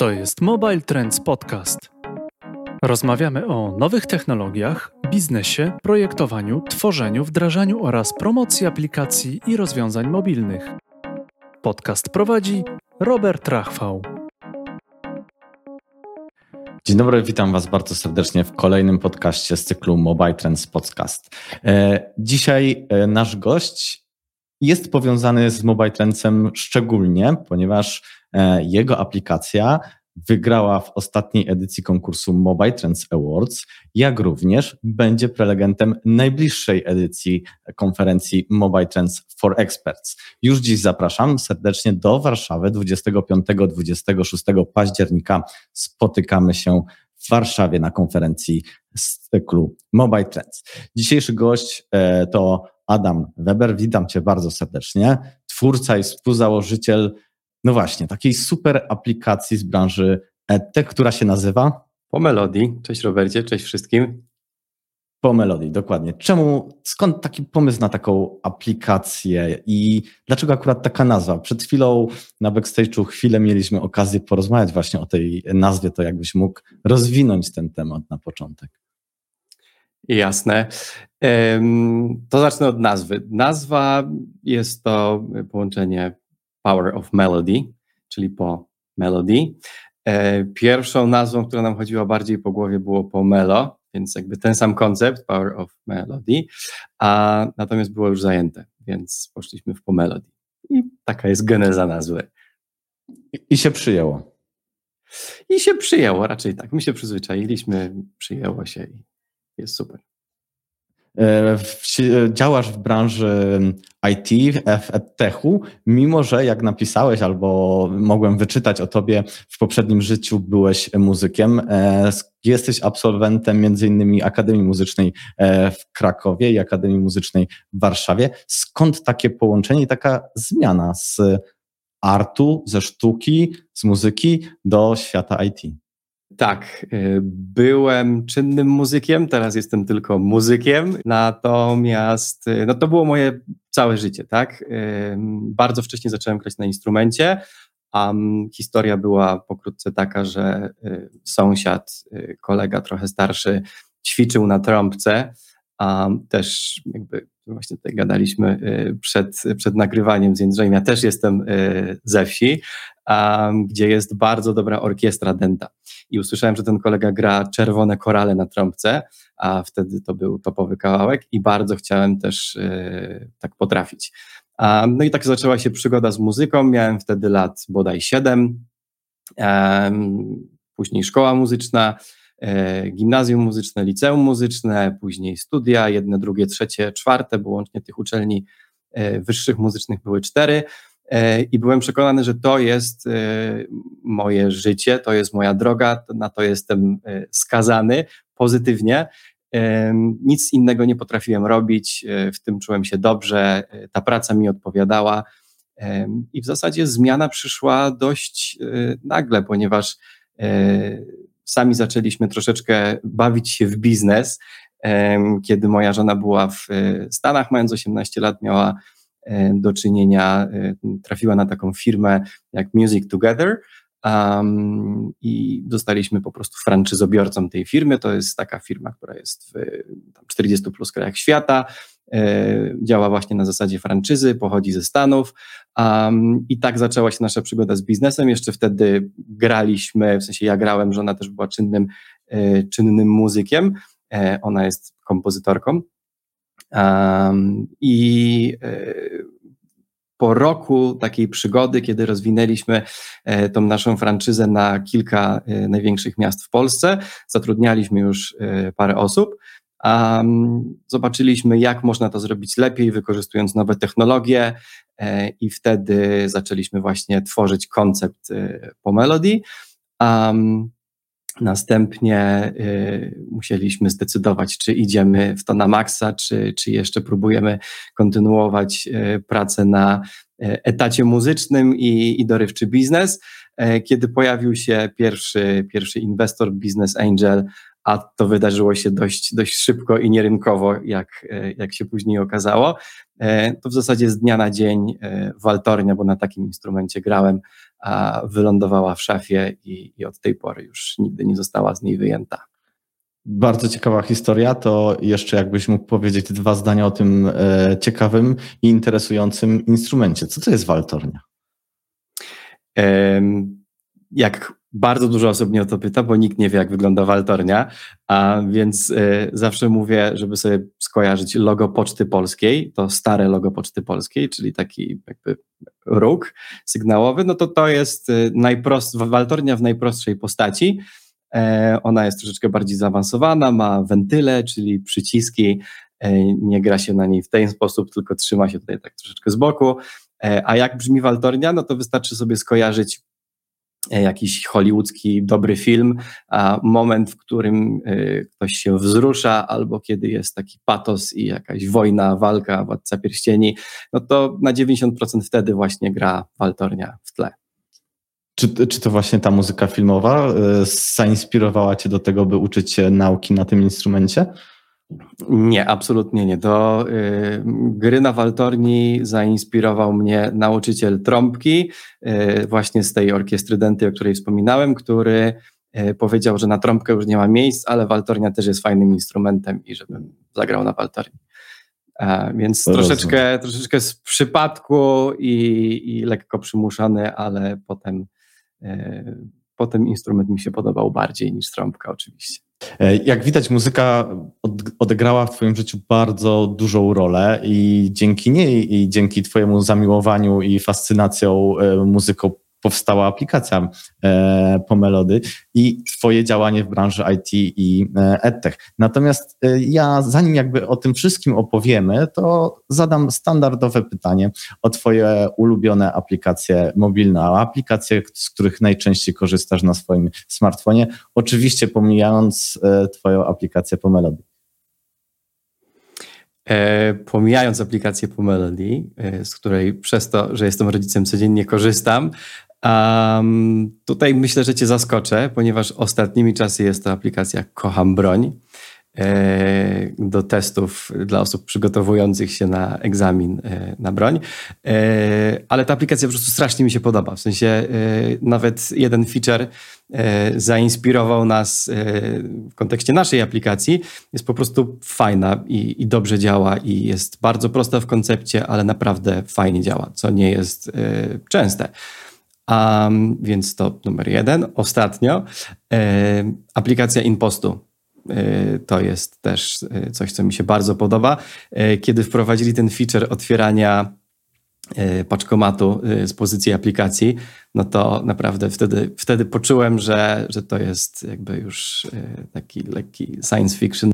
To jest Mobile Trends Podcast. Rozmawiamy o nowych technologiach, biznesie, projektowaniu, tworzeniu, wdrażaniu oraz promocji aplikacji i rozwiązań mobilnych. Podcast prowadzi Robert Rachwał. Dzień dobry, witam Was bardzo serdecznie w kolejnym podcaście z cyklu Mobile Trends Podcast. E, dzisiaj e, nasz gość jest powiązany z Mobile Trendsem szczególnie, ponieważ e, jego aplikacja wygrała w ostatniej edycji konkursu Mobile Trends Awards, jak również będzie prelegentem najbliższej edycji konferencji Mobile Trends for Experts. Już dziś zapraszam serdecznie do Warszawy 25-26 października. Spotykamy się w Warszawie na konferencji z cyklu Mobile Trends. Dzisiejszy gość e, to Adam Weber. Witam Cię bardzo serdecznie. Twórca i współzałożyciel no właśnie, takiej super aplikacji z branży EdTech, która się nazywa? Po Melodii. Cześć Robercie, cześć wszystkim. Po Melodii, dokładnie. Czemu, skąd taki pomysł na taką aplikację i dlaczego akurat taka nazwa? Przed chwilą na backstage'u chwilę mieliśmy okazję porozmawiać właśnie o tej nazwie, to jakbyś mógł rozwinąć ten temat na początek. Jasne. To zacznę od nazwy. Nazwa jest to połączenie Power of Melody, czyli po Melody. E, pierwszą nazwą, która nam chodziła bardziej po głowie, było Pomelo, więc jakby ten sam koncept, Power of Melody, a natomiast było już zajęte, więc poszliśmy w Pomelody. I taka jest geneza nazwy. I się przyjęło. I się przyjęło, raczej tak. My się przyzwyczailiśmy, przyjęło się i jest super. E, działasz w branży IT, w EdTechu, mimo że jak napisałeś albo mogłem wyczytać o tobie w poprzednim życiu byłeś muzykiem. E, jesteś absolwentem innymi Akademii Muzycznej e, w Krakowie i Akademii Muzycznej w Warszawie. Skąd takie połączenie i taka zmiana z artu, ze sztuki, z muzyki do świata IT? Tak, y, byłem czynnym muzykiem, teraz jestem tylko muzykiem, natomiast y, no to było moje całe życie, tak? Y, bardzo wcześnie zacząłem grać na instrumencie, a historia była pokrótce taka, że sąsiad, kolega trochę starszy ćwiczył na trąbce, a też jakby właśnie tutaj gadaliśmy przed, przed nagrywaniem z Jędrzejem, ja też jestem ze wsi, gdzie jest bardzo dobra orkiestra denta. I usłyszałem, że ten kolega gra czerwone korale na trąbce, a wtedy to był topowy kawałek i bardzo chciałem też e, tak potrafić. No i tak zaczęła się przygoda z muzyką. Miałem wtedy lat bodaj 7. Później szkoła muzyczna, e, gimnazjum muzyczne, liceum muzyczne, później studia, jedne, drugie, trzecie, czwarte, bo łącznie tych uczelni e, wyższych muzycznych były cztery. E, I byłem przekonany, że to jest e, moje życie, to jest moja droga, na to jestem e, skazany pozytywnie. Nic innego nie potrafiłem robić, w tym czułem się dobrze, ta praca mi odpowiadała. I w zasadzie zmiana przyszła dość nagle, ponieważ sami zaczęliśmy troszeczkę bawić się w biznes. Kiedy moja żona była w Stanach, mając 18 lat, miała do czynienia, e, trafiła na taką firmę jak Music Together, Um, I dostaliśmy po prostu franczyzobiorcą tej firmy. To jest taka firma, która jest w 40 plus krajach świata. E, działa właśnie na zasadzie franczyzy, pochodzi ze Stanów. Um, I tak zaczęła się nasza przygoda z biznesem. Jeszcze wtedy graliśmy, w sensie ja grałem, żona też była czynnym, e, czynnym muzykiem. E, ona jest kompozytorką. I e, po roku takiej przygody, kiedy rozwinęliśmy e, tą naszą franczyzę na kilka e, największych miast w Polsce, zatrudnialiśmy już parę osób. Zobaczyliśmy, jak można to zrobić lepiej, wykorzystując nowe technologie, i wtedy zaczęliśmy właśnie tworzyć koncept po Melody. Następnie y, musieliśmy zdecydować, czy idziemy w to na maksa, czy, czy jeszcze próbujemy kontynuować y, pracę na y, etacie muzycznym i, i dorywczy biznes. Y, kiedy pojawił się pierwszy, pierwszy inwestor, Business Angel, a to wydarzyło się dość, dość szybko i nierynkowo, jak, jak się później okazało. To w zasadzie z dnia na dzień waltornia, bo na takim instrumencie grałem, a wylądowała w szafie i, i od tej pory już nigdy nie została z niej wyjęta. Bardzo ciekawa historia. To jeszcze jakbyś mógł powiedzieć dwa zdania o tym e, ciekawym i interesującym instrumencie. Co to jest waltornia? Jak bardzo dużo osób mnie o to pyta, bo nikt nie wie, jak wygląda waltornia, a więc e, zawsze mówię, żeby sobie skojarzyć logo Poczty Polskiej, to stare logo Poczty Polskiej, czyli taki jakby róg sygnałowy, no to to jest e, najprost, waltornia w najprostszej postaci. E, ona jest troszeczkę bardziej zaawansowana, ma wentyle, czyli przyciski. E, nie gra się na niej w ten sposób, tylko trzyma się tutaj tak troszeczkę z boku. E, a jak brzmi waltornia, no to wystarczy sobie skojarzyć jakiś hollywoodzki dobry film, a moment, w którym ktoś się wzrusza, albo kiedy jest taki patos i jakaś wojna, walka, władca pierścieni, no to na 90% wtedy właśnie gra waltornia w tle. Czy, czy to właśnie ta muzyka filmowa e, zainspirowała Cię do tego, by uczyć się nauki na tym instrumencie? Nie, absolutnie nie. Do y, gry na waltorni zainspirował mnie nauczyciel trąbki, y, właśnie z tej orkiestry Denty, o której wspominałem, który y, powiedział, że na trąbkę już nie ma miejsc, ale waltornia też jest fajnym instrumentem i żebym zagrał na waltorni. A, więc troszeczkę, troszeczkę z przypadku i, i lekko przymuszony, ale potem E, potem instrument mi się podobał bardziej niż trąbka oczywiście. E, jak widać, muzyka odegrała w Twoim życiu bardzo dużą rolę i dzięki niej i dzięki Twojemu zamiłowaniu i fascynacją e, muzyką powstała aplikacja e, Pomelody i Twoje działanie w branży IT i e, EdTech. Natomiast e, ja, zanim jakby o tym wszystkim opowiemy, to zadam standardowe pytanie o Twoje ulubione aplikacje mobilne, aplikacje, z których najczęściej korzystasz na swoim smartfonie, oczywiście pomijając Twoją aplikację Pomelody. E, pomijając aplikację Pomelody, e, z której przez to, że jestem rodzicem codziennie korzystam, Um, tutaj myślę, że Cię zaskoczę, ponieważ ostatnimi czasy jest to aplikacja Kocham Broń e, do testów dla osób przygotowujących się na egzamin e, na broń. E, ale ta aplikacja po prostu strasznie mi się podoba. W sensie nawet jeden feature zainspirował nas w kontekście naszej aplikacji. Jest po prostu fajna i, i, dobrze działa i jest bardzo prosta w koncepcie, ale naprawdę fajnie działa, co nie jest częste. Um, więc to numer jeden. Ostatnio e, aplikacja InPostu. E, to jest też e, coś, co mi się bardzo podoba. E, kiedy wprowadzili ten feature otwierania e, paczkomatu e, z pozycji aplikacji, no to naprawdę wtedy, wtedy poczułem, że, że to jest jakby już taki lekki science fiction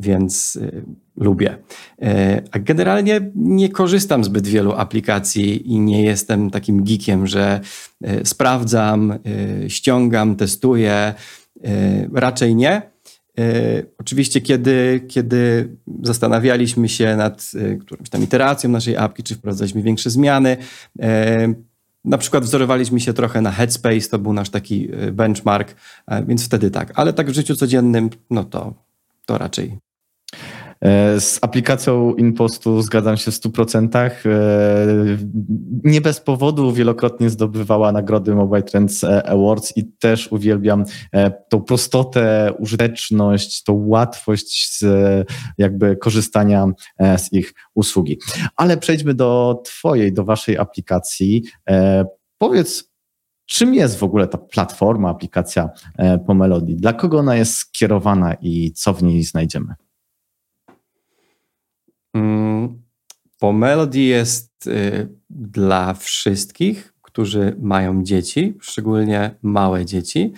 więc y, lubię. Y, a generalnie nie korzystam zbyt wielu aplikacji i nie jestem takim geekiem, że y, sprawdzam, ściągam, testuję. Raczej nie. Oczywiście, kiedy, kiedy zastanawialiśmy się nad którąś tam iteracją naszej apki, czy wprowadzaliśmy większe zmiany, na przykład wzorowaliśmy się trochę na Headspace, to był nasz taki benchmark, więc wtedy tak. Ale tak w życiu codziennym, no to, to raczej E, z aplikacją InPostu zgadzam się w 100%. E, nie bez powodu wielokrotnie zdobywała nagrody Mobile Trends Awards i też uwielbiam e, tą prostotę, użyteczność, tą łatwość z jakby korzystania z ich usługi. Ale przejdźmy do Twojej, do Waszej aplikacji. Powiedz, czym jest w ogóle ta platforma, aplikacja po Melodii? Dla kogo ona jest skierowana i co w niej znajdziemy? Mm, po Melody jest y, dla wszystkich, którzy mają dzieci, szczególnie małe dzieci,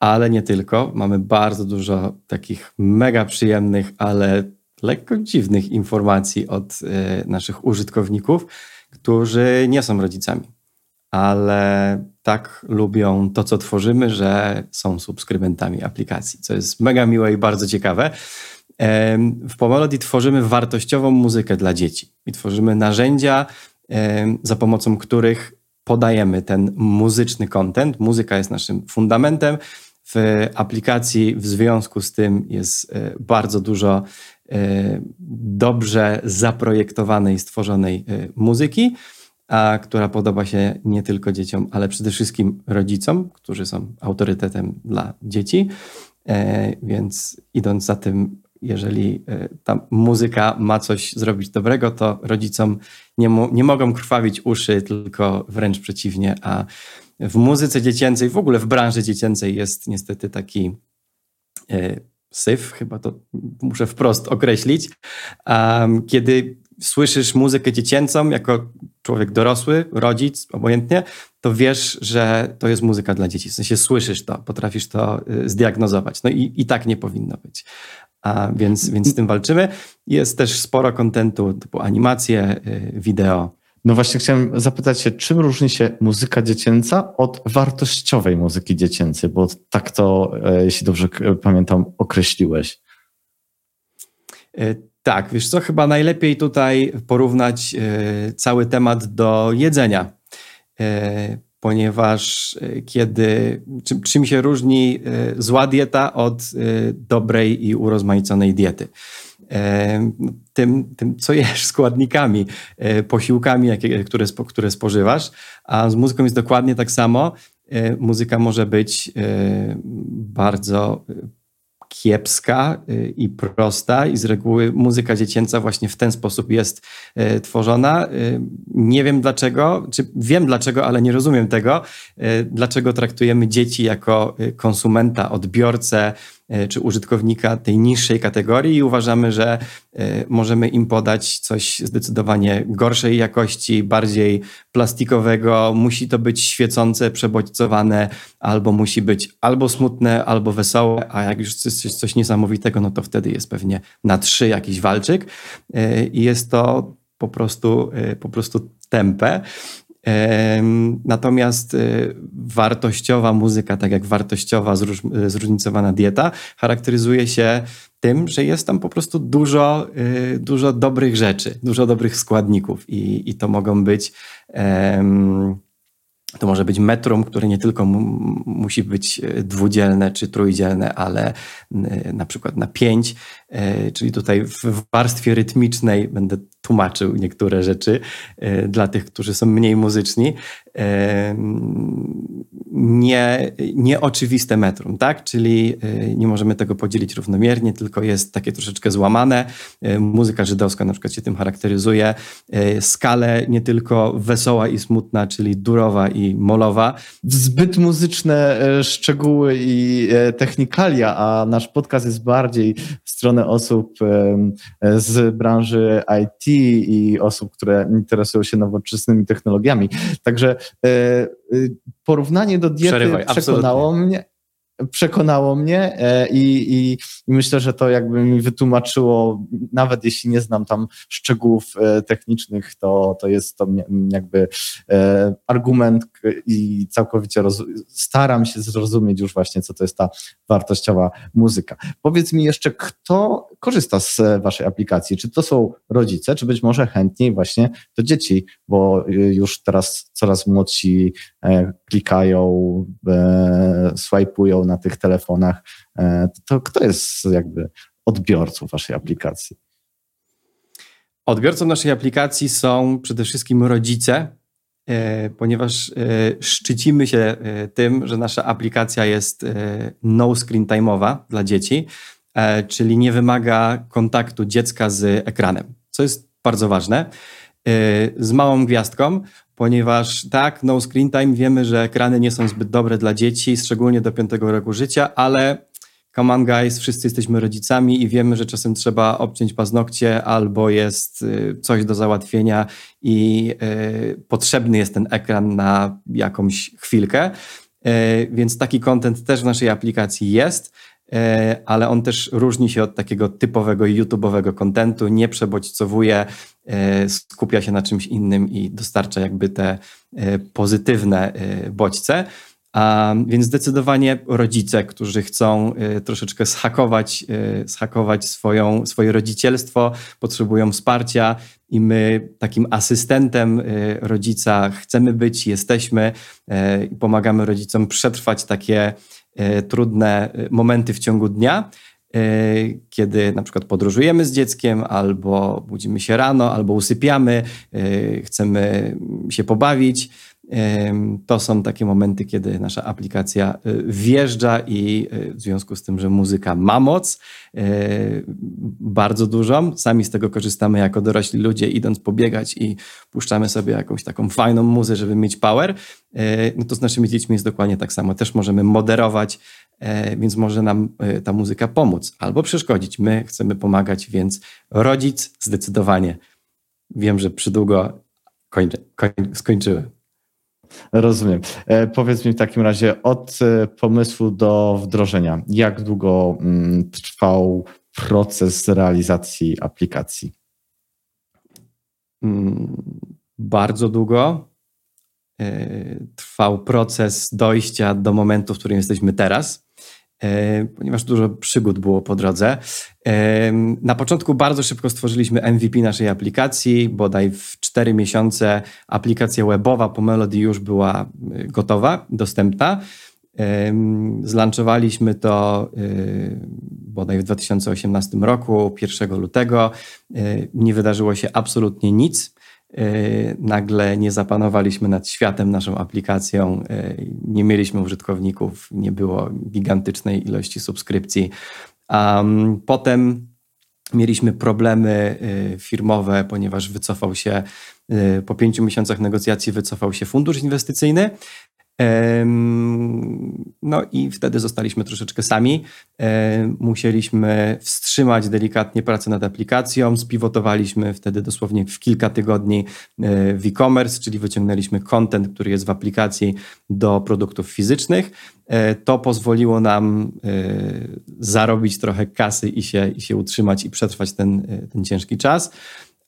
ale nie tylko. Mamy bardzo dużo takich mega przyjemnych, ale lekko dziwnych informacji od y, naszych użytkowników, którzy nie są rodzicami, ale tak lubią to, co tworzymy, że są subskrybentami aplikacji, co jest mega miłe i bardzo ciekawe. W Pomelody tworzymy wartościową muzykę dla dzieci i tworzymy narzędzia, za pomocą których podajemy ten muzyczny content. Muzyka jest naszym fundamentem, W aplikacji w związku z tym jest bardzo dużo dobrze zaprojektowanej, stworzonej muzyki a która podoba się nie tylko dzieciom, ale przede wszystkim rodzicom, którzy są autorytetem dla dzieci. E, więc idąc za tym, jeżeli e, ta muzyka ma coś zrobić dobrego, to rodzicom nie, nie mogą krwawić uszy, tylko wręcz przeciwnie. A w muzyce dziecięcej, w ogóle w branży dziecięcej jest niestety taki e, syf, chyba to muszę wprost określić, um, kiedy słyszysz muzykę dziecięcą jako człowiek dorosły, rodzic, obojętnie, to wiesz, że to jest muzyka dla dzieci. W sensie słyszysz to, potrafisz to y, zdiagnozować. No i, i tak nie powinno być. A więc, więc z tym walczymy. Jest też sporo kontentu typu animacje, y, wideo. No właśnie chciałem zapytać się, czym różni się muzyka dziecięca od wartościowej muzyki dziecięcej, bo tak to, e, jeśli dobrze pamiętam, określiłeś. E, tak, wiesz co, chyba najlepiej tutaj porównać e, cały temat do jedzenia, ponieważ e, kiedy, czym, czym się różni zła dieta od dobrej i urozmaiconej diety? Tym, tym, co jesz, składnikami, posiłkami, jakie, które, które spożywasz, a z muzyką jest dokładnie tak samo. Muzyka może być bardzo kiepska y, i prosta i z reguły muzyka dziecięca właśnie w ten sposób jest y, tworzona. Y, nie wiem dlaczego, czy wiem dlaczego, ale nie rozumiem tego, dlaczego traktujemy dzieci jako konsumenta, odbiorcę, czy użytkownika tej niższej kategorii i uważamy, że e, możemy im podać coś zdecydowanie gorszej jakości, bardziej plastikowego. Musi to być świecące, przebodźcowane, albo musi być albo smutne, albo wesołe, a jak już coś, coś niesamowitego, no to wtedy jest pewnie na trzy jakiś walczyk e, i jest to po prostu, po prostu tempę. Natomiast y, wartościowa muzyka, tak jak wartościowa, zróżnicowana dieta, charakteryzuje się tym, że jest tam po prostu dużo, y, dużo dobrych rzeczy, dużo dobrych składników i, i to mogą być. To może być metrum, które nie tylko musi być dwudzielne czy trójdzielne, ale na przykład na pięć, czyli tutaj w warstwie rytmicznej będę tłumaczył niektóre rzeczy e, dla tych, którzy są mniej muzyczni. Nie, nieoczywiste metrum, tak? Czyli nie możemy tego podzielić równomiernie, tylko jest takie troszeczkę złamane. Muzyka żydowska na przykład się tym charakteryzuje. Skale nie tylko wesoła i smutna, czyli durowa i molowa. Zbyt muzyczne e, szczegóły i e, technikalia, a nasz podcast jest bardziej w stronę osób e, z branży IT i osób, które interesują się nowoczesnymi technologiami. Także porównanie do diety Przerywaj, przekonało absolutnie. mnie przekonało mnie e, i, i, myślę, że to jakby mi wytłumaczyło, nawet jeśli nie znam tam szczegółów e, technicznych, to, to jest to jakby e, argument i całkowicie roz, staram się zrozumieć już właśnie, co to jest ta wartościowa muzyka. Powiedz mi jeszcze, kto korzysta z waszej aplikacji? Czy to są rodzice, czy być może chętniej właśnie to dzieci, bo już teraz coraz młodsi klikają, swajpują na tych telefonach, e, to kto jest jakby odbiorcą waszej aplikacji? Odbiorcą naszej aplikacji są przede wszystkim rodzice, e, ponieważ e, szczycimy się tym, że nasza aplikacja jest no screen time'owa dla dzieci, czyli nie wymaga kontaktu dziecka z ekranem, co jest bardzo ważne. Z małą gwiazdką, ponieważ tak, no screen time, wiemy, że ekrany nie są zbyt dobre dla dzieci, szczególnie do piątego roku życia, ale come on guys, wszyscy jesteśmy rodzicami i wiemy, że czasem trzeba obciąć paznokcie albo jest y, coś do załatwienia i y, potrzebny jest ten ekran na jakąś chwilkę. Y, więc taki content też w naszej aplikacji jest. E, ale on też różni się od takiego typowego YouTube'owego kontentu, nie przebodźcowuje, e, skupia się na czymś innym i dostarcza jakby te e, pozytywne bodźce. A więc zdecydowanie rodzice, którzy chcą troszeczkę zhakować, zhakować swoją, swoje rodzicielstwo, potrzebują wsparcia i my takim asystentem rodzica chcemy być, jesteśmy i pomagamy rodzicom przetrwać takie trudne momenty w ciągu dnia, kiedy na przykład podróżujemy z dzieckiem, albo budzimy się rano, albo usypiamy, chcemy się pobawić to są takie momenty, kiedy nasza aplikacja y, wjeżdża i y, w związku z tym, że muzyka ma moc, y, bardzo dużą, sami z tego korzystamy jako dorośli ludzie, idąc pobiegać i puszczamy sobie jakąś taką fajną muzę, żeby mieć power, no to z naszymi dziećmi jest dokładnie tak samo. Też możemy moderować, więc może nam ta muzyka pomóc albo przeszkodzić. My chcemy pomagać, więc rodzic zdecydowanie. Wiem, że przydługo kończę, koń, skończyłem. Rozumiem. E, powiedz mi w takim razie od e, pomysłu do wdrożenia, jak długo mm, trwał proces realizacji aplikacji? Mm, bardzo długo. E, trwał proces dojścia do momentu, w którym jesteśmy teraz. E, ponieważ dużo przygód było po drodze. E, na początku bardzo szybko stworzyliśmy MVP naszej aplikacji, bodaj w 4 miesiące aplikacja webowa po Melody już była e, gotowa, dostępna. Zlanczowaliśmy to bodaj w 2018 roku, 1 lutego. Nie wydarzyło się absolutnie nic. Y, nagle nie zapanowaliśmy nad światem, naszą aplikacją, y, nie mieliśmy użytkowników, nie było gigantycznej ilości subskrypcji. Potem mieliśmy problemy y, firmowe, ponieważ wycofał się po pięciu miesiącach negocjacji wycofał się fundusz inwestycyjny no i wtedy zostaliśmy troszeczkę sami. Musieliśmy wstrzymać delikatnie pracę nad aplikacją. Spiwotowaliśmy wtedy dosłownie w kilka tygodni e, w e-commerce, czyli wyciągnęliśmy content, który jest w aplikacji do produktów fizycznych. E, to pozwoliło nam e, zarobić trochę kasy i się, i się utrzymać i przetrwać ten, ten ciężki czas.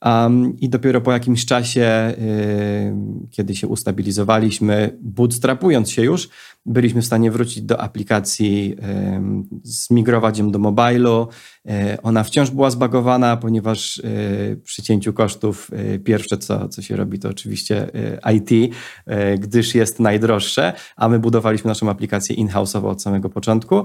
Um, I dopiero po jakimś czasie, y, kiedy się ustabilizowaliśmy, bootstrapując się już, byliśmy w stanie wrócić do aplikacji, y, zmigrować ją do mobilu. Y, ona wciąż była zbagowana, ponieważ y, przy cięciu kosztów y, pierwsze, co, co się robi, to oczywiście IT, gdyż jest najdroższe, a my budowaliśmy naszą aplikację in-house'owo od samego początku.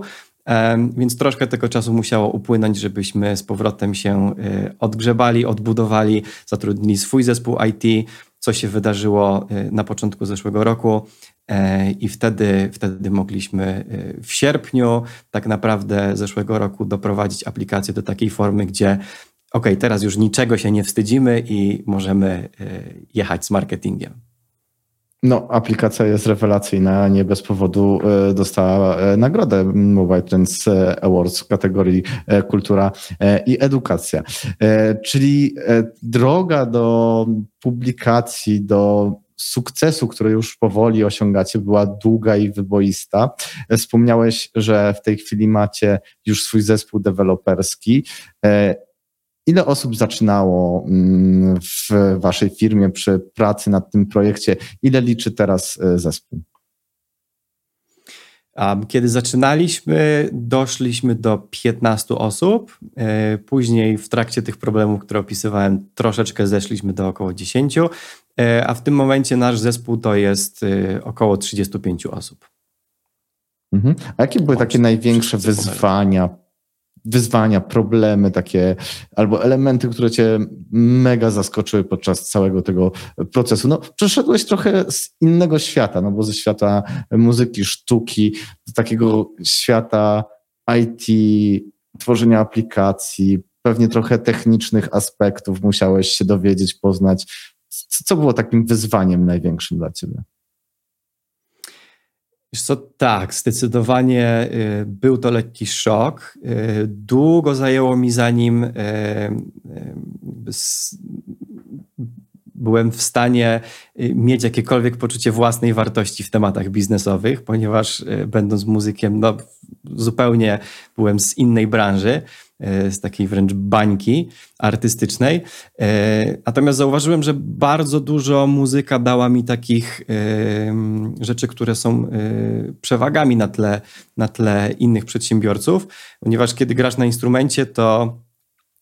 Więc troszkę tego czasu musiało upłynąć, żebyśmy z powrotem się e, odgrzebali, odbudowali, zatrudnili swój zespół IT, co się wydarzyło e, na początku zeszłego roku. E, I wtedy, wtedy mogliśmy w sierpniu tak naprawdę zeszłego roku doprowadzić aplikację do takiej formy, gdzie ok, teraz już niczego się nie wstydzimy i możemy jechać z marketingiem. No, aplikacja jest rewelacyjna, nie bez powodu e, dostała e, nagrodę Mobile Trends e, Awards w kategorii kultura i edukacja. Czyli droga do publikacji, do sukcesu, który już powoli osiągacie, była długa i wyboista. Wspomniałeś, że w tej chwili macie już swój zespół deweloperski. Ile osób zaczynało mm, w waszej firmie przy pracy nad tym projekcie? Ile liczy teraz e, zespół? Kiedy zaczynaliśmy, doszliśmy do 15 osób. E, później, w trakcie tych problemów, które opisywałem, troszeczkę zeszliśmy do około 10, e, a w tym momencie nasz zespół to jest około 35 osób. Mhm. A jakie były takie największe wyzwania wyzwania, problemy takie, albo elementy, które cię mega zaskoczyły podczas całego tego procesu. No, przeszedłeś trochę z innego świata, no bo ze świata muzyki, sztuki, do takiego świata IT, tworzenia aplikacji, pewnie trochę technicznych aspektów musiałeś się dowiedzieć, poznać. Co było takim wyzwaniem największym dla ciebie? Wiesz co, tak, zdecydowanie y, był to lekki szok. Y, długo zajęło mi zanim y, byłem w stanie mieć jakiekolwiek poczucie własnej wartości w tematach biznesowych, ponieważ będąc muzykiem, no, zupełnie byłem z innej branży. E, z takiej wręcz bańki artystycznej. E, natomiast zauważyłem, że bardzo dużo muzyka dała mi takich e, rzeczy, które są przewagami na tle, na tle innych przedsiębiorców, ponieważ kiedy grasz na instrumencie, to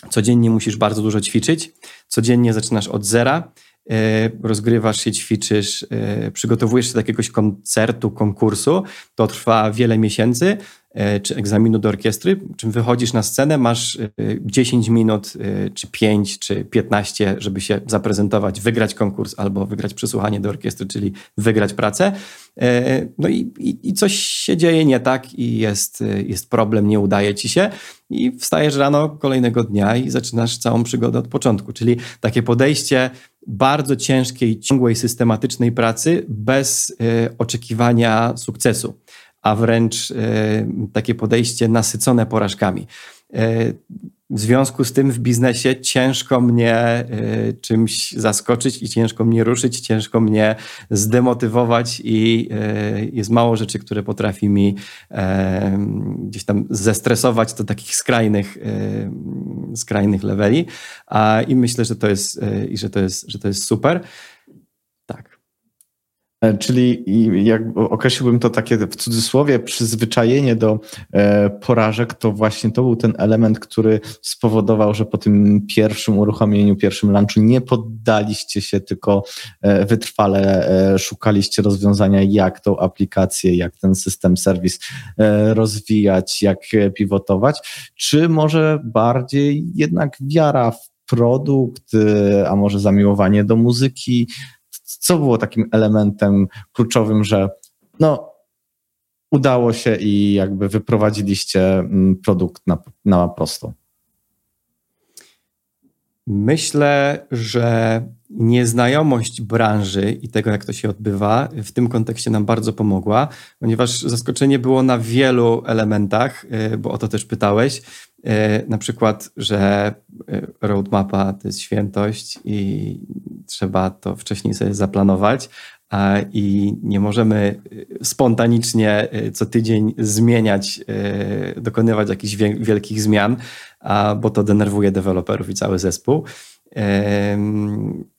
codziennie musisz bardzo dużo ćwiczyć, codziennie zaczynasz od zera rozgrywasz się, ćwiczysz, przygotowujesz się do jakiegoś koncertu, konkursu, to trwa wiele miesięcy, czy egzaminu do orkiestry, czym wychodzisz na scenę, masz 10 e, minut, e, czy 5, czy 15, żeby się zaprezentować, wygrać konkurs albo wygrać przesłuchanie do orkiestry, czyli wygrać pracę. No i, i, i coś się dzieje nie tak i jest, jest problem, nie udaje ci się i wstajesz rano kolejnego dnia i zaczynasz całą przygodę od początku. Czyli takie podejście bardzo ciężkiej, ciągłej, systematycznej pracy bez oczekiwania sukcesu a wręcz e, takie podejście nasycone porażkami. E, w związku z tym w biznesie ciężko mnie e, czymś zaskoczyć i ciężko mnie ruszyć, ciężko mnie zdemotywować i jest mało rzeczy, które potrafi mi gdzieś tam zestresować do takich skrajnych, skrajnych leveli. I myślę, że to jest, i że to jest, że to jest super. E, czyli jak określiłbym to takie w cudzysłowie przyzwyczajenie do e, porażek, to właśnie to był ten element, który spowodował, że po tym pierwszym uruchomieniu, pierwszym lunchu nie poddaliście się, tylko e, wytrwale szukaliście rozwiązania, jak tą aplikację, jak ten system, serwis rozwijać, jak pivotować, czy może bardziej jednak wiara w produkt, a może zamiłowanie do muzyki, co było takim elementem kluczowym, że no, udało się i jakby wyprowadziliście mm, produkt na, na prostą? Myślę, że nieznajomość branży i tego, jak to się odbywa, w tym kontekście nam bardzo pomogła, ponieważ zaskoczenie było na wielu elementach, y, bo o to też pytałeś. Y, na przykład, że y, roadmapa to jest świętość i trzeba to wcześniej sobie zaplanować, i nie możemy spontanicznie co tydzień zmieniać, dokonywać jakichś wielkich zmian, bo to denerwuje deweloperów i cały zespół.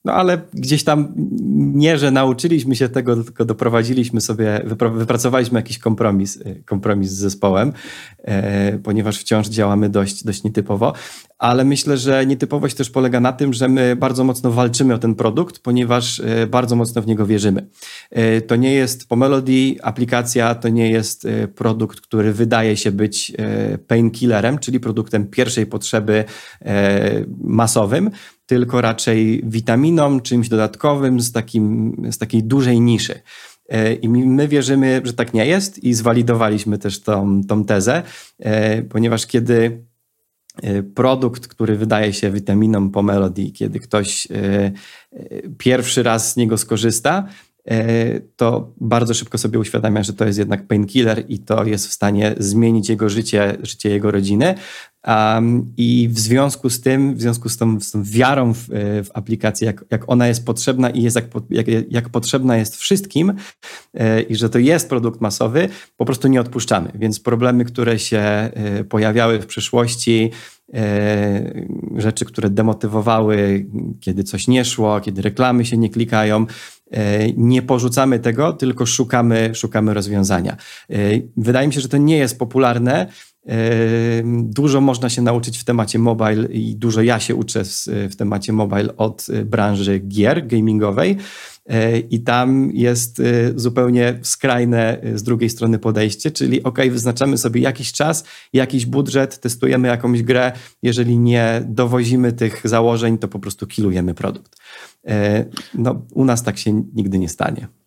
No ale gdzieś tam nie, że nauczyliśmy się tego, tylko doprowadziliśmy sobie, wypracowaliśmy jakiś kompromis, y, kompromis z zespołem, e, ponieważ wciąż działamy dość, dość nietypowo, ale myślę, że nietypowość też polega na tym, że my bardzo mocno walczymy o ten produkt, ponieważ e, bardzo mocno w niego wierzymy. E, to nie jest po Melody aplikacja, to nie jest produkt, który wydaje się być painkillerem, czyli produktem pierwszej potrzeby masowym, tylko raczej witaminą, czymś dodatkowym z, takim, z takiej dużej niszy. E, I my wierzymy, że tak nie jest i zwalidowaliśmy też tą, tą tezę, e, ponieważ kiedy e, produkt, który wydaje się witaminą po Melody, kiedy ktoś pierwszy raz z niego skorzysta, to bardzo szybko sobie uświadamia, że to jest jednak painkiller i to jest w stanie zmienić jego życie, życie jego rodziny. Um, I w związku z tym, w związku z tą, z tą wiarą w, w aplikację, jak, jak ona jest potrzebna i jest jak, jak, jak potrzebna jest wszystkim e, i że to jest produkt masowy, po prostu nie odpuszczamy. Więc problemy, które się e, pojawiały w przyszłości, e, rzeczy, które demotywowały, kiedy coś nie szło, kiedy reklamy się nie klikają, e, nie porzucamy tego, tylko szukamy, szukamy rozwiązania. E, wydaje mi się, że to nie jest popularne, Dużo można się nauczyć w temacie mobile i dużo ja się uczę w temacie mobile od y, branży gier gamingowej. E, I tam jest y, zupełnie skrajne z drugiej strony podejście, czyli ok, wyznaczamy sobie jakiś czas, jakiś budżet, testujemy jakąś grę. Jeżeli nie dowozimy tych założeń, to po prostu kilujemy produkt. E, no, u nas tak się nigdy nie stanie.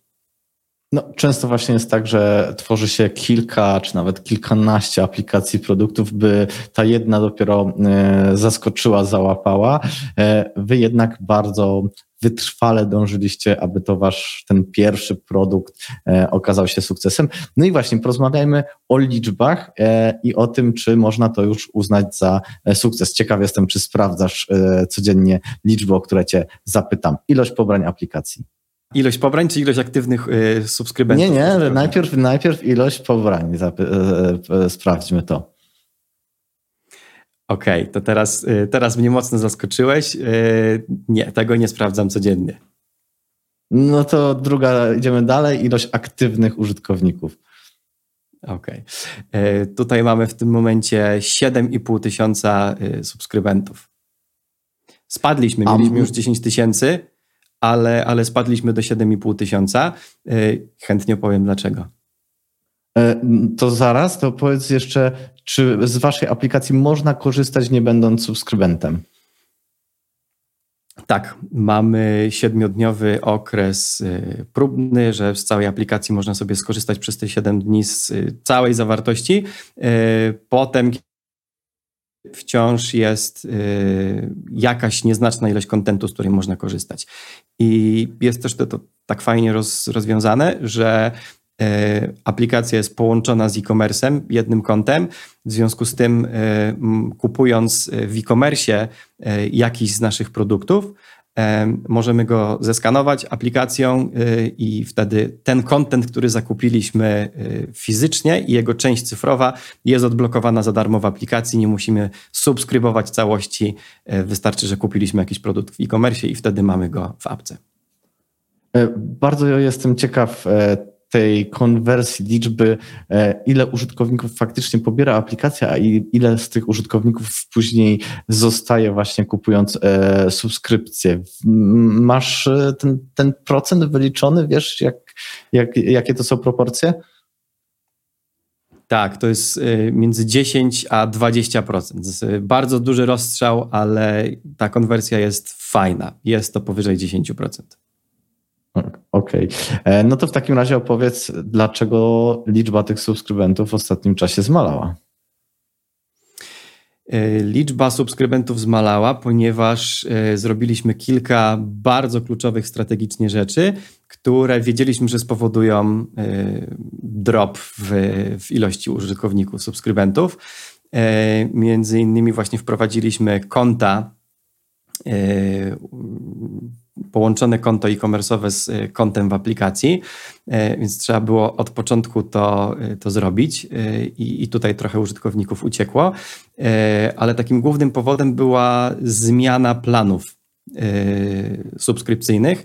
No, często właśnie jest tak, że tworzy się kilka czy nawet kilkanaście aplikacji produktów, by ta jedna dopiero e, zaskoczyła, załapała. E, wy jednak bardzo wytrwale dążyliście, aby to wasz ten pierwszy produkt e, okazał się sukcesem. No i właśnie porozmawiajmy o liczbach i o tym, czy można to już uznać za sukces. Ciekaw jestem, czy sprawdzasz codziennie liczby, o które cię zapytam. Ilość pobrań aplikacji. Ilość pobrań czy ilość aktywnych y, subskrybentów? Nie, nie, najpierw, najpierw ilość pobrań. E, e, sprawdźmy to. Okej, okay, to teraz, y, teraz mnie mocno zaskoczyłeś. Y, nie, tego nie sprawdzam codziennie. No to druga, idziemy dalej. Ilość aktywnych użytkowników. Okej. Okay. Tutaj mamy w tym momencie 7,5 tysiąca subskrybentów. Spadliśmy, mieliśmy już 10 tysięcy, ale, ale spadliśmy do 7,5 tysiąca. Chętnie opowiem dlaczego. To zaraz, to powiedz jeszcze, czy z waszej aplikacji można korzystać nie będąc subskrybentem? Tak, mamy siedmiodniowy okres y, próbny, że z całej aplikacji można sobie skorzystać przez te 7 dni z całej zawartości. Potem wciąż jest jakaś nieznaczna ilość kontentu, z której można korzystać. I jest też to, to tak fajnie roz, rozwiązane, że E, aplikacja jest połączona z e-commerce'em jednym kontem. W związku z tym, e, kupując w e-commerce jakiś z naszych produktów, możemy go zeskanować aplikacją i wtedy ten kontent, który zakupiliśmy fizycznie i jego część cyfrowa jest odblokowana za darmo w aplikacji. Nie musimy subskrybować całości. Wystarczy, że kupiliśmy jakiś produkt w e-commerce i wtedy mamy go w apce. Bardzo jestem ciekaw tej konwersji liczby, e, ile użytkowników faktycznie pobiera aplikacja, a ile z tych użytkowników później zostaje właśnie kupując e, subskrypcję. Masz e, ten, ten procent wyliczony, wiesz, jak, jak, jakie to są proporcje? Tak, to jest między 10 a 20%. Bardzo duży rozstrzał, ale ta konwersja jest fajna. Jest to powyżej 10%. Okej. Okay. E, no to w takim razie opowiedz, dlaczego liczba tych subskrybentów w ostatnim czasie zmalała? E, liczba subskrybentów zmalała, ponieważ e, zrobiliśmy kilka bardzo kluczowych strategicznie rzeczy, które wiedzieliśmy, że spowodują drop w, w ilości użytkowników, subskrybentów. Między innymi właśnie wprowadziliśmy konta połączone konto e-commerce'owe z e, kontem w aplikacji, e, więc trzeba było od początku to, e, to zrobić i, i tutaj trochę użytkowników uciekło, ale takim głównym powodem była zmiana planów subskrypcyjnych,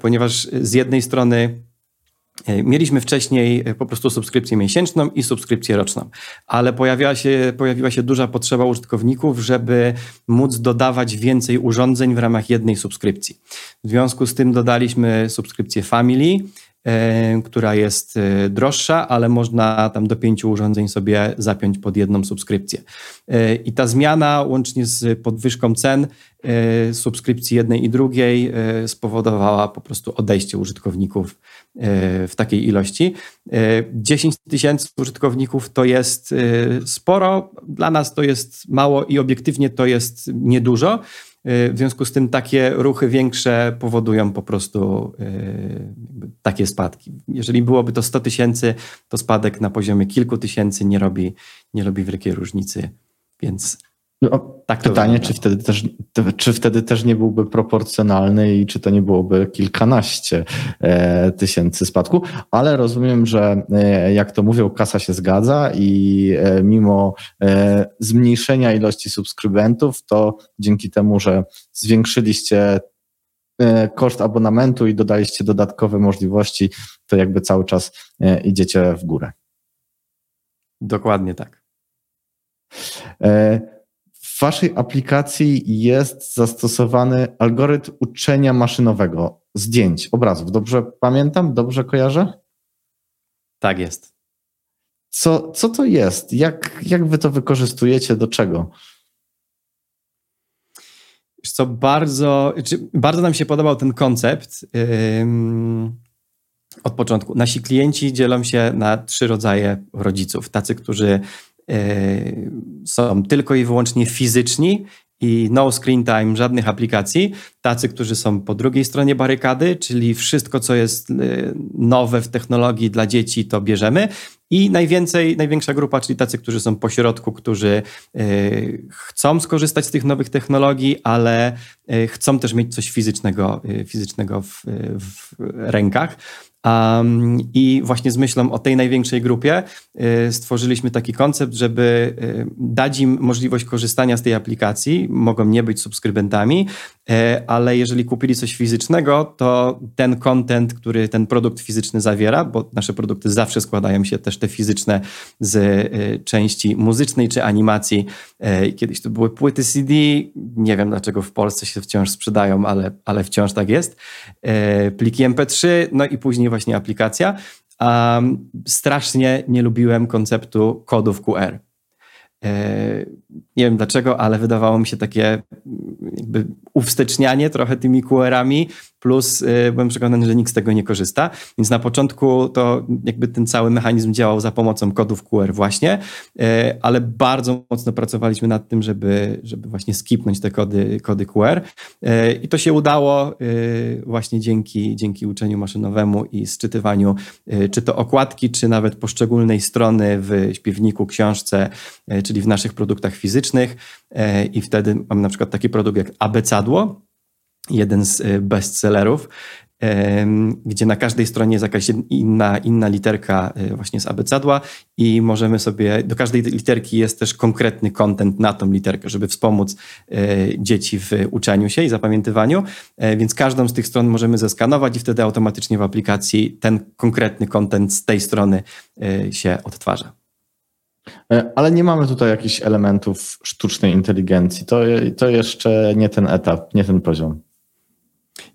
ponieważ z jednej strony mieliśmy wcześniej e, po prostu subskrypcję miesięczną i subskrypcję roczną, ale pojawiła się, pojawiła się duża potrzeba użytkowników, żeby móc dodawać więcej urządzeń w ramach jednej subskrypcji. W związku z tym dodaliśmy subskrypcję Family, E, która jest e, droższa, ale można tam do pięciu urządzeń sobie zapiąć pod jedną subskrypcję. E, I ta zmiana, łącznie z podwyżką cen subskrypcji jednej i drugiej, spowodowała po prostu odejście użytkowników w takiej ilości. 10 tysięcy użytkowników to jest sporo, dla nas to jest mało i obiektywnie to jest niedużo. W związku z tym takie ruchy większe powodują po prostu takie spadki. Jeżeli byłoby to 100 tysięcy, to spadek na poziomie kilku tysięcy nie robi, nie robi wielkiej różnicy. Więc no, tak pytanie, czy wtedy, też, czy wtedy też nie byłby proporcjonalny i czy to nie byłoby kilkanaście e, tysięcy spadku, ale rozumiem, że e, jak to mówią, kasa się zgadza i e, mimo e, zmniejszenia ilości subskrybentów, to dzięki temu, że zwiększyliście e, koszt abonamentu i dodaliście dodatkowe możliwości, to jakby cały czas e, idziecie w górę. Dokładnie tak. W Waszej aplikacji jest zastosowany algorytm uczenia maszynowego zdjęć, obrazów. Dobrze pamiętam? Dobrze kojarzę? Tak jest. Co, co to jest? Jak, jak wy to wykorzystujecie? Do czego? co, bardzo, bardzo nam się podobał ten koncept od początku. Nasi klienci dzielą się na trzy rodzaje rodziców. Tacy, którzy są tylko i wyłącznie fizyczni i no screen time, żadnych aplikacji. Tacy, którzy są po drugiej stronie barykady, czyli wszystko, co jest e, nowe w technologii dla dzieci, to bierzemy. I najwięcej, największa grupa, czyli tacy, którzy są po środku, którzy e, chcą skorzystać z tych nowych technologii, ale chcą też mieć coś fizycznego, fizycznego w, w rękach. Um, I właśnie z myślą o tej największej grupie y, stworzyliśmy taki koncept, żeby y, dać im możliwość korzystania z tej aplikacji. Mogą nie być subskrybentami, ale jeżeli kupili coś fizycznego, to ten content, który ten produkt fizyczny zawiera, bo nasze produkty zawsze składają się też te fizyczne z e, części muzycznej czy animacji. E, kiedyś to były płyty CD, nie wiem dlaczego w Polsce się wciąż sprzedają, ale, ale wciąż tak jest. Pliki MP3, no i później właśnie aplikacja. Um, strasznie nie lubiłem konceptu kodów QR. E, nie wiem dlaczego, ale wydawało mi się takie jakby uwstecznianie trochę tymi QR-ami, plus y, byłem przekonany, że nikt z tego nie korzysta. Więc na początku to jakby ten cały mechanizm działał za pomocą kodów QR właśnie, y, ale bardzo mocno pracowaliśmy nad tym, żeby, żeby właśnie skipnąć te kody, kody QR y, i to się udało właśnie dzięki, dzięki uczeniu maszynowemu i sczytywaniu czy to okładki, czy nawet poszczególnej strony w śpiewniku, książce, czyli w naszych produktach fizycznych i wtedy mam na przykład taki produkt jak jeden z y, bestsellerów, gdzie na każdej stronie jest jakaś inna, inna literka y, właśnie z abecadła i możemy sobie, do każdej literki jest też konkretny kontent na tą literkę, żeby wspomóc y, dzieci w uczeniu się i zapamiętywaniu, e, więc każdą z tych stron możemy zeskanować i wtedy automatycznie w aplikacji ten konkretny kontent z tej strony się odtwarza. E, ale nie mamy tutaj jakichś elementów sztucznej inteligencji. To, to jeszcze nie ten etap, nie ten poziom.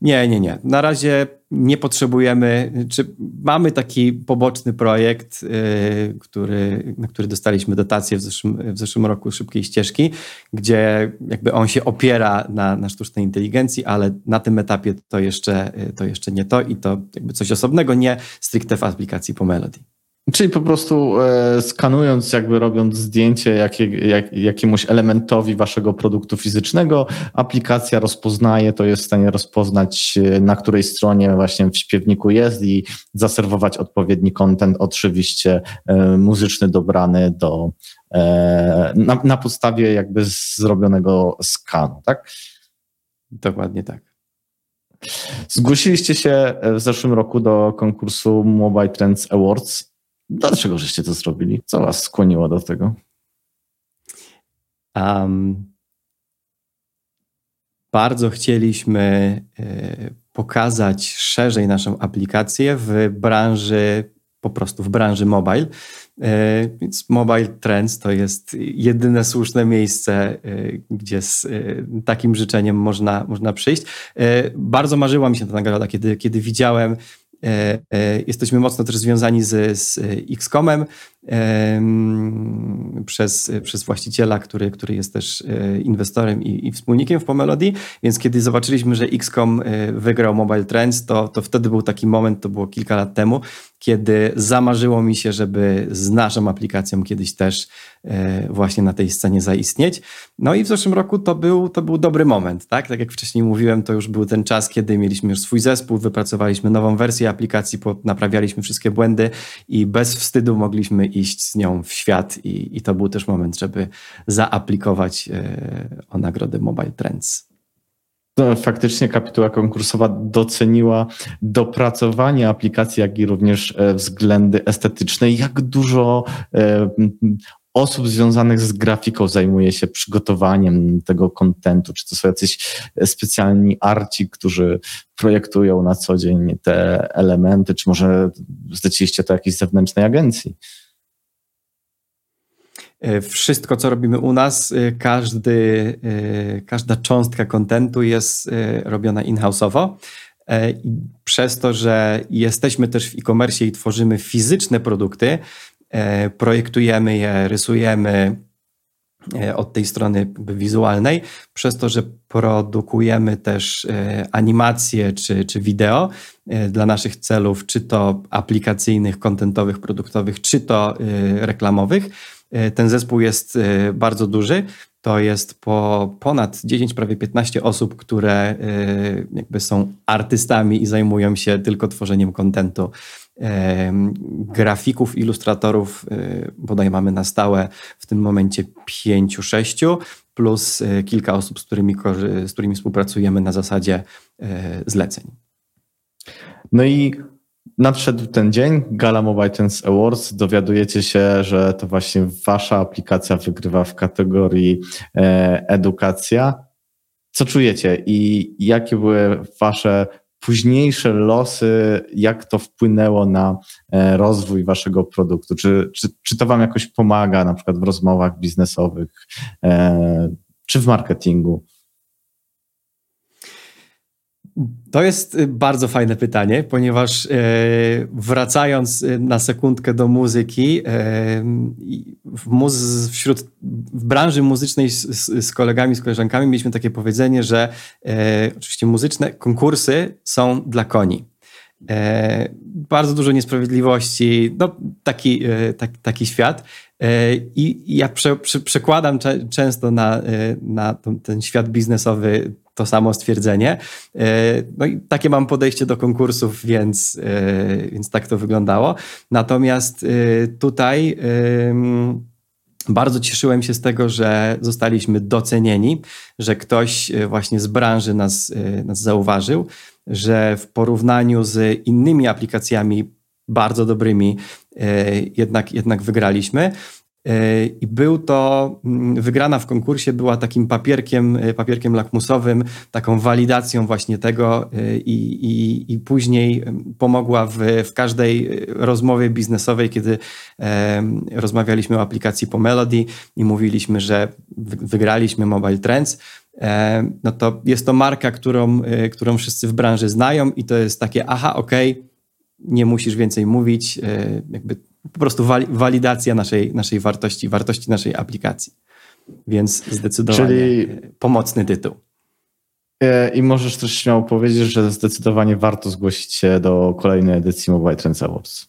Nie, nie, nie. Na razie nie potrzebujemy, czy mamy taki poboczny projekt, yy, który, na który dostaliśmy dotację w zeszłym, w zeszłym roku szybkiej ścieżki, gdzie jakby on się opiera na, na sztucznej inteligencji, ale na tym etapie to jeszcze, to jeszcze nie to i to jakby coś osobnego, nie stricte w aplikacji po Melody. Czyli po prostu e, skanując, jakby robiąc zdjęcie jakie, jak, jakiemuś elementowi waszego produktu fizycznego, aplikacja rozpoznaje, to jest w stanie rozpoznać, e, na której stronie właśnie w śpiewniku jest i zaserwować odpowiedni content, oczywiście e, muzyczny dobrany do, e, na, na podstawie jakby zrobionego skanu, tak? Dokładnie tak. Zgłosiliście się w zeszłym roku do konkursu Mobile Trends Awards. Dlaczego żeście to zrobili? Co was skłoniło do tego? Um, bardzo chcieliśmy y, pokazać szerzej naszą aplikację w branży, po prostu w branży mobile. Y, więc Mobile Trends to jest jedyne słuszne miejsce, y, gdzie z takim życzeniem można, można przyjść. Bardzo marzyła mi się ta nagroda, kiedy, kiedy widziałem E, e, jesteśmy mocno też związani z, z X-Comem przez, przez właściciela, który, który jest też e, inwestorem i, i wspólnikiem w Pomelody, więc kiedy zobaczyliśmy, że X-Com wygrał Mobile Trends, to, to wtedy był taki moment, to było kilka lat temu, kiedy zamarzyło mi się, żeby z naszą aplikacją kiedyś też e, właśnie na tej scenie zaistnieć. No i w zeszłym roku to był, to był dobry moment, tak? Tak jak wcześniej mówiłem, to już był ten czas, kiedy mieliśmy już swój zespół, wypracowaliśmy nową wersję aplikacji, naprawialiśmy wszystkie błędy i bez wstydu mogliśmy iść z nią w świat i, i to był też moment, żeby zaaplikować e, o nagrodę Mobile Trends faktycznie kapituła konkursowa doceniła dopracowanie aplikacji, jak i również e, względy estetyczne. Jak dużo e, osób związanych z grafiką zajmuje się przygotowaniem tego kontentu? Czy to są jacyś specjalni arci, którzy projektują na co dzień te elementy, czy może zleciliście to jakiejś zewnętrznej agencji? E, wszystko, co robimy u nas, e, każdy, e, każda cząstka kontentu jest robiona in-house'owo. Przez to, że jesteśmy też w e-commerce i tworzymy fizyczne produkty, projektujemy je, rysujemy od tej strony wizualnej, przez to, że produkujemy też animacje czy, czy wideo dla naszych celów, czy to aplikacyjnych, kontentowych, produktowych, czy to reklamowych E, ten zespół jest e, bardzo duży. To jest po ponad 10, prawie 15 osób, które e, jakby są artystami i zajmują się tylko tworzeniem kontentu. Grafików, ilustratorów bodaj mamy na stałe w tym momencie 5-6, plus kilka osób, z którymi, z którymi współpracujemy na zasadzie zleceń. No i Nadszedł ten dzień, Gala Mobile Trends Awards. Dowiadujecie się, że to właśnie wasza aplikacja wygrywa w kategorii e, edukacja. co czujecie i jakie były wasze późniejsze losy, jak to wpłynęło na e, rozwój waszego produktu? Czy, czy, czy to wam jakoś pomaga na przykład w rozmowach biznesowych, e, czy w marketingu? To jest y, bardzo fajne pytanie, ponieważ e, wracając y, na sekundkę do muzyki, e, w, wśród, w branży muzycznej z, z, kolegami, z koleżankami mieliśmy takie powiedzenie, że e, oczywiście muzyczne konkursy są dla koni. bardzo dużo niesprawiedliwości, no, taki, tak, taki świat. I ja prze, prze, przekładam często na, na ten świat biznesowy to samo stwierdzenie. E, no i takie mam podejście do konkursów, więc, e, więc tak to wyglądało. Natomiast e, tutaj bardzo cieszyłem się z tego, że zostaliśmy docenieni, że ktoś właśnie z branży nas, nas zauważył, że w porównaniu z innymi aplikacjami bardzo dobrymi jednak, jednak wygraliśmy. E, I był to, mm, wygrana w konkursie była takim papierkiem, e, papierkiem lakmusowym, taką walidacją właśnie tego e, i, i, i później pomogła w, w każdej rozmowie biznesowej, kiedy e, rozmawialiśmy o aplikacji po Melody i mówiliśmy, że wygraliśmy Mobile Trends, e, no to jest to marka, którą, którą wszyscy w branży znają i to jest takie, aha, okej, okay, nie musisz więcej mówić, e, jakby po prostu walidacja naszej, naszej wartości, wartości naszej aplikacji. Więc zdecydowanie Czyli... pomocny tytuł. E, I możesz też śmiało powiedzieć, że zdecydowanie warto zgłosić się do kolejnej edycji Mobile Trends Awards.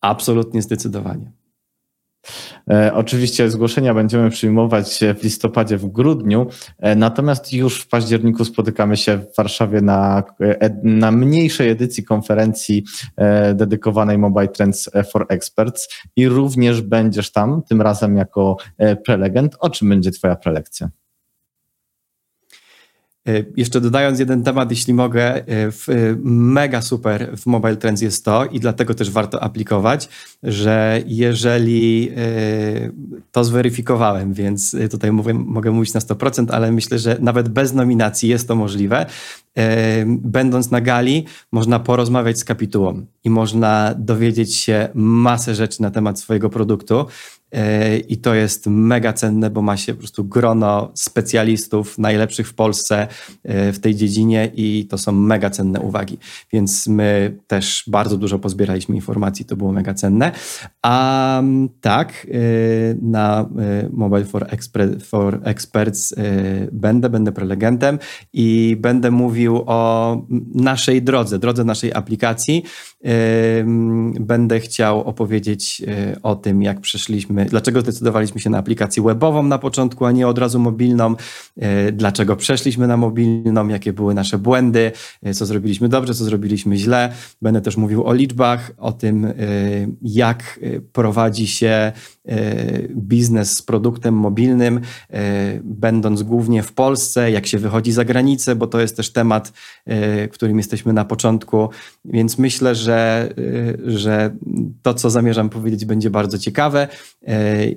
Absolutnie zdecydowanie. E, oczywiście zgłoszenia będziemy przyjmować w listopadzie, w grudniu, e, natomiast już w październiku spotykamy się w Warszawie na, e, na mniejszej edycji konferencji dedykowanej Mobile Trends for Experts i również będziesz tam, tym razem jako prelegent. O czym będzie Twoja prelekcja? E, jeszcze dodając jeden temat, jeśli mogę, e, e, mega super w Mobile Trends jest to i dlatego też warto aplikować, że jeżeli to zweryfikowałem, więc tutaj mówię, mogę mówić na 100%, ale myślę, że nawet bez nominacji jest to możliwe. Będąc na gali, można porozmawiać z kapitułą i można dowiedzieć się masę rzeczy na temat swojego produktu. I to jest mega cenne, bo ma się po prostu grono specjalistów najlepszych w Polsce e, w tej dziedzinie i to są mega cenne uwagi. Więc my też bardzo dużo pozbieraliśmy informacji, to było mega cenne. A tak, e, na e, Mobile for, for Experts będę, będę prelegentem i będę mówił o naszej drodze, drodze naszej aplikacji. Będę chciał opowiedzieć o tym, jak przeszliśmy dlaczego zdecydowaliśmy się na aplikację webową na początku, a nie od razu mobilną, e, dlaczego przeszliśmy na mobilną, jakie były nasze błędy, e, co zrobiliśmy dobrze, co zrobiliśmy źle. Będę też mówił o liczbach, o tym, e, jak prowadzi się biznes z produktem mobilnym, będąc głównie w Polsce, jak się wychodzi za granicę, bo to jest też temat, którym jesteśmy na początku, więc myślę, że, że to, co zamierzam powiedzieć, będzie bardzo ciekawe.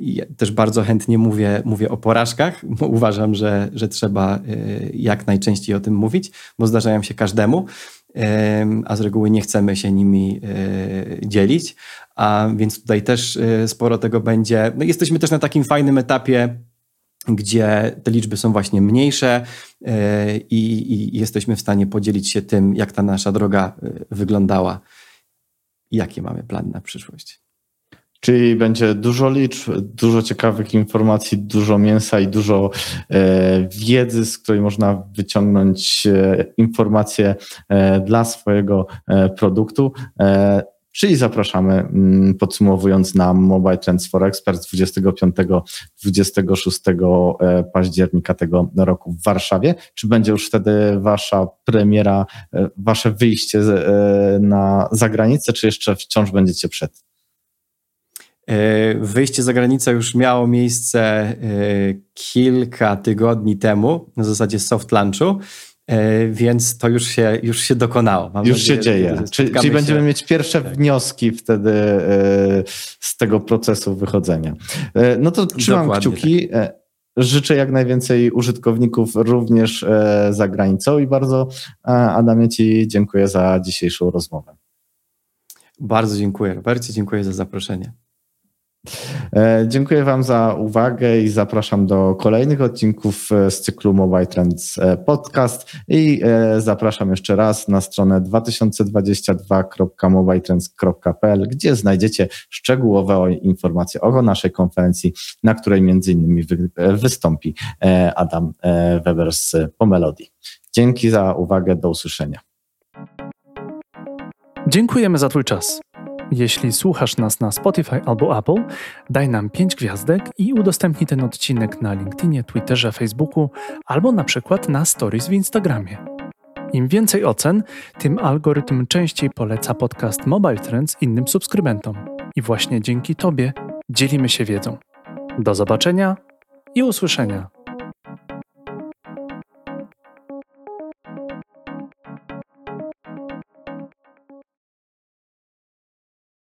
Ja też bardzo chętnie mówię, mówię o porażkach. Uważam, że, że trzeba e, jak najczęściej o tym mówić, bo zdarzają się każdemu, a z reguły nie chcemy się nimi e, dzielić. A więc tutaj też e, sporo tego będzie. No jesteśmy też na takim fajnym etapie gdzie te liczby są właśnie mniejsze i, i, jesteśmy w stanie podzielić się tym, jak ta nasza droga wyglądała i jakie mamy plany na przyszłość. Czyli będzie dużo liczb, dużo ciekawych informacji, dużo mięsa i dużo e, wiedzy, z której można wyciągnąć e, informacje e, dla swojego e, produktu. E, czyli zapraszamy, mm, podsumowując na Mobile Trends for Experts 25-26 e, października tego roku w Warszawie. Czy będzie już wtedy wasza premiera, wasze wyjście na zagranicę, czy jeszcze wciąż będziecie przed? E, wyjście za granicę już miało miejsce e, kilka tygodni temu, na zasadzie soft lunchu, e, więc to już się, już się dokonało. Mam już nadzieję, się dzieje. Czyli, czyli będziemy mieć pierwsze tak. wnioski wtedy z tego procesu wychodzenia. No to trzymam Dokładnie kciuki. Tak. życzę jak najwięcej użytkowników również za granicą i bardzo Adamie Ci dziękuję za dzisiejszą rozmowę. Bardzo dziękuję Robercie, dziękuję za zaproszenie. E, dziękuję Wam za uwagę i zapraszam do kolejnych odcinków e, z cyklu Mobile Trends e, Podcast i zapraszam jeszcze raz na stronę 2022.mobiletrends.pl, gdzie znajdziecie szczegółowe informacje o naszej konferencji, na której między innymi wystąpi Adam Weber z Pomelody. Dzięki za uwagę, do usłyszenia. Dziękujemy za Twój czas. Jeśli słuchasz nas na Spotify albo Apple, daj nam 5 gwiazdek i udostępnij ten odcinek na LinkedInie, Twitterze, Facebooku albo na przykład na Stories w Instagramie. Im więcej ocen, tym algorytm częściej poleca podcast Mobile Trends innym subskrybentom. I właśnie dzięki Tobie dzielimy się wiedzą. Do zobaczenia i usłyszenia.